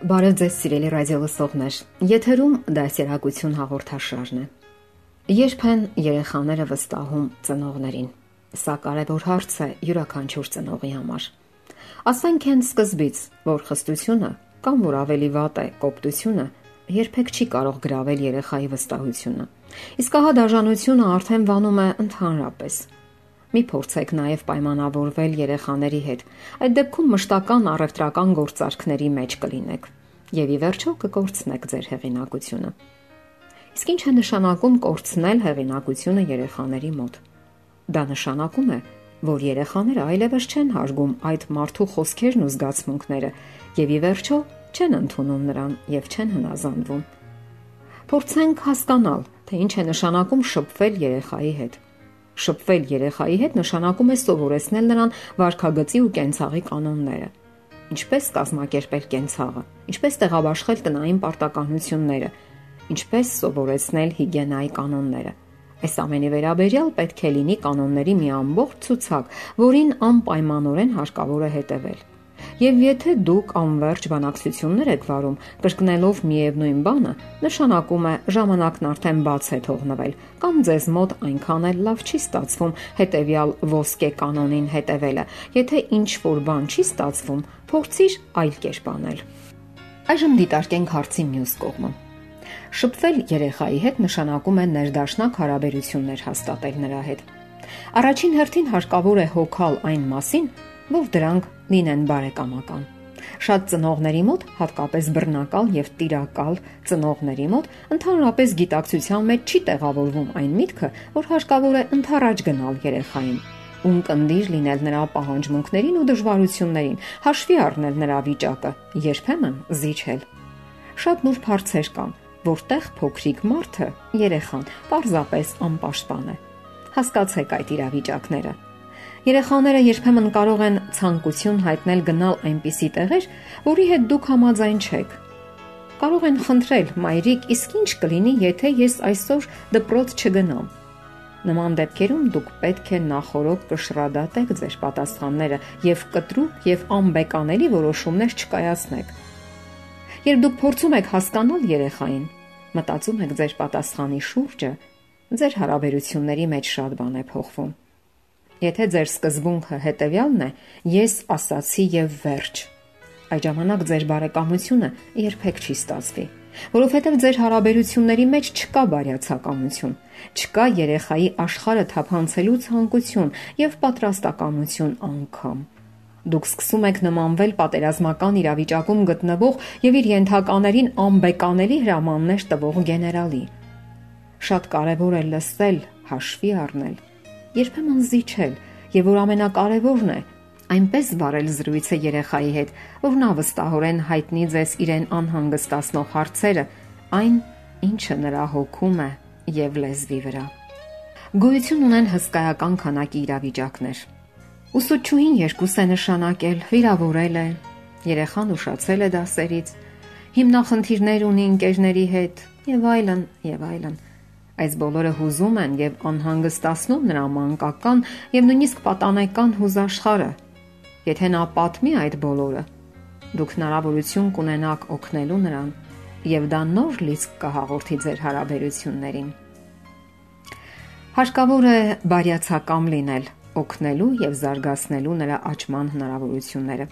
Բարև ձեզ սիրելի ռադիո լսողներ։ Եթերում դասերակցություն հաղորդաշարն է։ Երբ են երեխաները վստահում ծնողներին։ Սա կարևոր հարց է յուրաքանչյուր ծնողի համար։ Ասենք են սկզբից, որ խստությունը կամ որ ավելի վատ է կոպտությունը երբեք չի կարող գravel երեխայի վստահությունը։ Իսկ ահա դաժանությունը արդեն վանում է ընդհանրապես Մի փորձեք նաև պայմանավորվել երեխաների հետ։ Այդ դեպքում մշտական առևտրական գործարքների մեջ կլինեք եւ ի վերջո կկորցնեք ձեր հեղինակությունը։ Իսկ ինչ է նշանակում կորցնել հեղինակությունը երեխաների մոտ։ Դա նշանակում է, որ երեխաները այլևս չեն հարգում այդ մարդու խոսքերն ու զգացմունքները եւ ի վերջո չեն ընդունում նրան եւ չեն հնազանդվում։ Փորձենք հասկանալ, թե ինչ է նշանակում շփվել երեխայի հետ։ Շփվել երեխայի հետ նշանակում է սովորեցնել նրան վարքագծի ու կենցաղի կանոնները ինչպես կազմակերպել կենցաղը, ինչպես տեղաբաշխել տնային պարտականությունները, ինչպես սովորեցնել հիգիենայի կանոնները։ Այս ամենի վերաբերյալ պետք է լինի կանոնների մի ամբողջ ցուցակ, որին անպայմանորեն հարկավոր է հետևել։ Եվ եթե դուք անverջ բանակցություններ եք վարում, կրկնելով միևնույն բանը, նշանակում է ժամանակն արդեն բաց է թողնվել, կամ ձեզ մոտ այնքան էլ լավ չի ստացվում հետեւյալ ոսկե կանոնին հետևելը։ Եթե ինչ որ բան չի ստացվում, փորձիր այլ կերպ անել։ Այժմ դիտարկենք հարցի մյուս կողմը։ Շփվել երեխայի հետ նշանակում է ներդաշնակ հարաբերություններ հաստատել նրա հետ։ Առաջին հերթին հարկավոր է հոգալ այն մասին, որ դրանք լինեն բարեկամական։ Շատ ծնողների մոտ, հատկապես բռնակալ եւ տիրակալ ծնողների մոտ, ընդհանրապես գիտակցության մեջ չի տեղավորվում այն միտքը, որ հարկավոր է ընթառաջ գնալ երեխային, ունկնդիր լինել նրա պահանջմունքներին ու դժվարություններին, հաշվի առնել նրա վիճակը, երբեմն զիջել։ Շատ նուրբ հարցեր կան, որտեղ փոքրիկ մարդը, երեխան, պարզապես անպաշտպան է։ Հասկացեք այդ իրավիճակները Երեխաները երբեմն կարող են ցանկություն հայտնել գնալ այնպիսի տեղեր, որի հետ դուք համաձայն չեք։ Կարող են խնդրել. «Մայրիկ, իսկ ինչ կլինի, եթե ես այսօր դպրոց չգնամ»։ Նման դեպքերում դուք պետք է նախորոք կշռադատեք ձեր պատասխանները եւ կտրուկ եւ անբեկանելի որոշումներ չկայացնեք։ Երբ դուք փորձում եք հասկանալ երեխային, մտածում եք ձեր պատասխանի շուրջը, ձեր հարաբերությունների մեջ շատ բան է փոխվում։ Եթե ձեր սկզբունքը հետևյալն է՝ ես ասացի եւ վերջ, այդ ժամանակ ձեր բարեկամությունը երբեք չի ստացվի, որովհետեւ ձեր հարաբերությունների մեջ չկա բարյացակամություն, չկա երեխայի աշխարհը թափանցելու ցանկություն եւ պատրաստակամություն անգամ դուք սկսում եք նմանվել պատերազմական իրավիճակում գտնվող եւ իր ենթականերին անբեկանելի հրամաններ տվող գեներալի։ Շատ կարևոր է լսել, հաշվի առնել երբեմն զիջել եւ որ ամենակարևորն է, այնպես վարել զրույցը երեխայի հետ, որ նա վստահորեն հայտնի ձեզ իրեն անհանգստացնող հարցերը, այն, ինչը նրա հոգում է եւ լեզվի վրա։ Գոյություն ունեն հսկայական քանակի իրավիճակներ։ Ուսուցչուհին երկուս է նշանակել, վիրավորել է, երեխան ուշացել է դասերից, հիմնախնդիրներ ունի ընկերների հետ եւ այլն եւ այլն։ Այս բոլորը հուզում են եւ անհանգստացնում նրա մանկական եւ նույնիսկ պատանեկան հուզաշխարը։ Եթե նա պատմի այդ բոլորը, դուք հնարավորություն կունենաք օգնելու նրան եւ դա նոր լիցք կհաղորդի ձեր հարաբերություններին։ Հարկավոր է բարյացակամ լինել, օգնելու եւ զարգացնելու նրա աճման հնարավորությունները։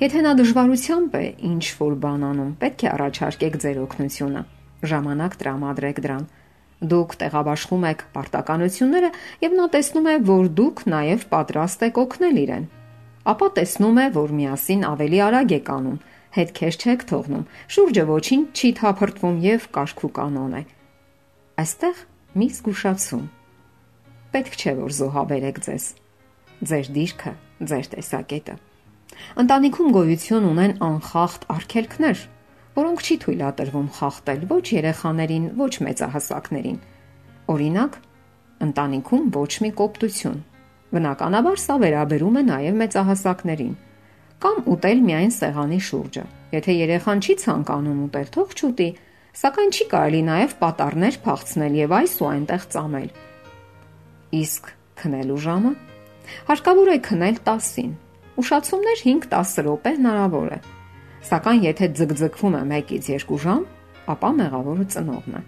Եթե նա դժվարությամբ է ինչ որ բան անում, պետք է առաջարկեք ձեր օգնությունը։ Ժամանակ տրամադրեք դրան Դուք տեղաբաշխում եք պարտականությունները եւ նա տեսնում է, որ դուք նաեւ պատրաստ եք օգնել իրեն։ Ապա տեսնում է, որ միասին ավելի արագ եք անում, հետքեր չեք թողնում, շուրջը ոչինչ չի թափրտվում եւ կարգու կանոն է։ Այստեղ մի զգուշացում։ Պետք չէ որ զոհաբերեք ձեզ։ Ձեր դիրքը, ձեր տեսակետը։ Ընտանիքում գոյություն ունեն անխախտ արգելքներ, որոնք չի թույլատրվում խախտել ոչ երեխաներին, ոչ մեծահասակներին։ Օրինակ, ընտանիքում ոչ մի կոպտություն։ Բնականաբար սա վերաբերում է նաև մեծահասակներին։ Կամ ուտել միայն սեղանի շուրջը։ Եթե երեխան չի ցանկանում ուտել, թող չուտի, սակայն չի կարելի նաև պատառներ փախցնել եւ այս ու այնտեղ ծամել։ Իսկ քնելու ժամը հարկավոր է քնել 10-ին Ուշացումներ 5-10 րոպե հնարավոր է։ Սակայն եթե ձգձգվում է 1-ից 2 ժամ, ապա մեղավորը ծնողն է։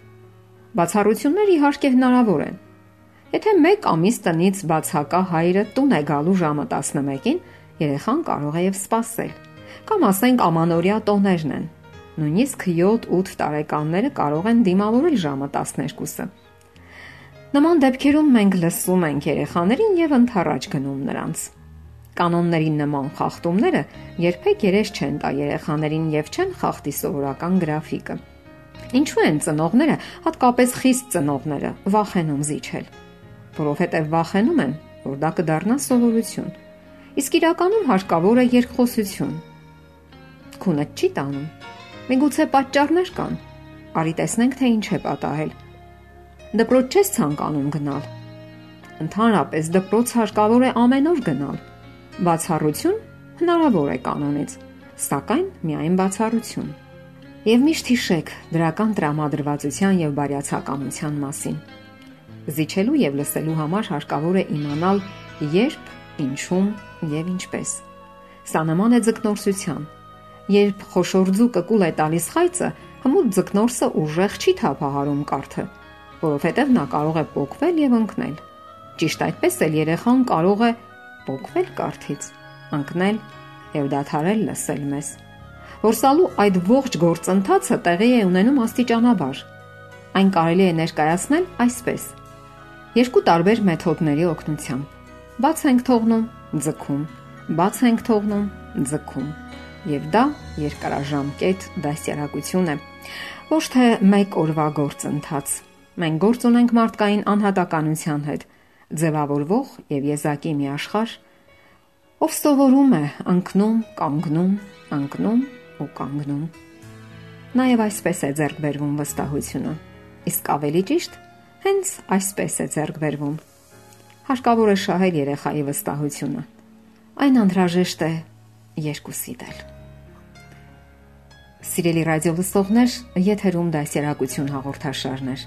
Բացառություններ իհարկե հնարավոր են։ Եթե 1 ամիս տնից բացակա հայրը տուն է գալու ժամը 11-ին, երեխան կարող է եւ սպասել։ Կամ ասենք ամանորյա տոներն են։ Նույնիսկ 7-8 տարեկանները կարող են դիմավորել ժամը 12-ը։ Նման դեպքերում մենք լսում ենք երեխաներին եւ ընթառաջ գնում նրանց կանոններին նման խախտումները երբեք երես չեն տա երեխաներին եւ չեն խախտի սովորական գրաֆիկը։ Ինչու են ծնողները, հատկապես խիստ ծնողները, վախենում զիջել, որովհետև վախենում են, որ դա կդառնա սովորություն։ Իսկ իրականում հարկավոր է երկխոսություն։ Քունը չի տանում։ Միգուցե պատճառներ կան։ Արի տեսնենք, թե ինչ է պատահել։ Դպրոց չես ցանկանում գնալ։ Ընդհանրապես դպրոց հարկավոր է ամեն օր գնալ Բացառություն հնարավոր է կանոնից, սակայն միայն բացառություն։ Եվ միշտ հիշեք դրական տրամադրվածության եւ բարյացակամության մասին։ Զիջելու եւ լսելու համար հարկավոր է իմանալ երբ, ինչում եւ ինչպես։ Սա նման է ձկնորսության։ Երբ խոշոր ձուկը կուլ է տալիս խայծը, հմուտ ձկնորսը ուժեղ չի թափահարում կարթը, որովհետև նա կարող է փոկվել եւ ընկնել։ Ճիշտ այդպես էլ երեխան կարող է փոկվել կարթից, ընկնել եւ դադարել լսել մեզ։ Որսալու այդ ողջ գործընթացը տեղի է ունենում աստիճանաբար։ Այն կարելի է ներկայացնել այսպես. երկու տարբեր մեթոդների օգնությամբ։ Բաց ենք թողնում, ձգում, բաց ենք թողնում, ձգում։ Եվ դա երկարաժամկետ դասյարակություն է։ Ոչ թե մեկ օրվա գործընթաց։ Մենք գործ ունենք մարդկային անհատականության հետ ձևավորվող եւ եզակի մի աշխարհ, ով սովորում է ընկնում, կանգնում, ընկնում ու կանգնում։ Նաեւ այսպես է ձեռք բերվում վստահությունը։ Իսկ ավելի ճիշտ, հենց այսպես է ձեռք բերվում։ Հարկավոր է շահել երեխայի վստահությունը։ Այն անհրաժեշտ է երկուսի դել։ Սիրելի ռադիոլսողներ, եթերում դասերակցություն հաղորդաշարներ։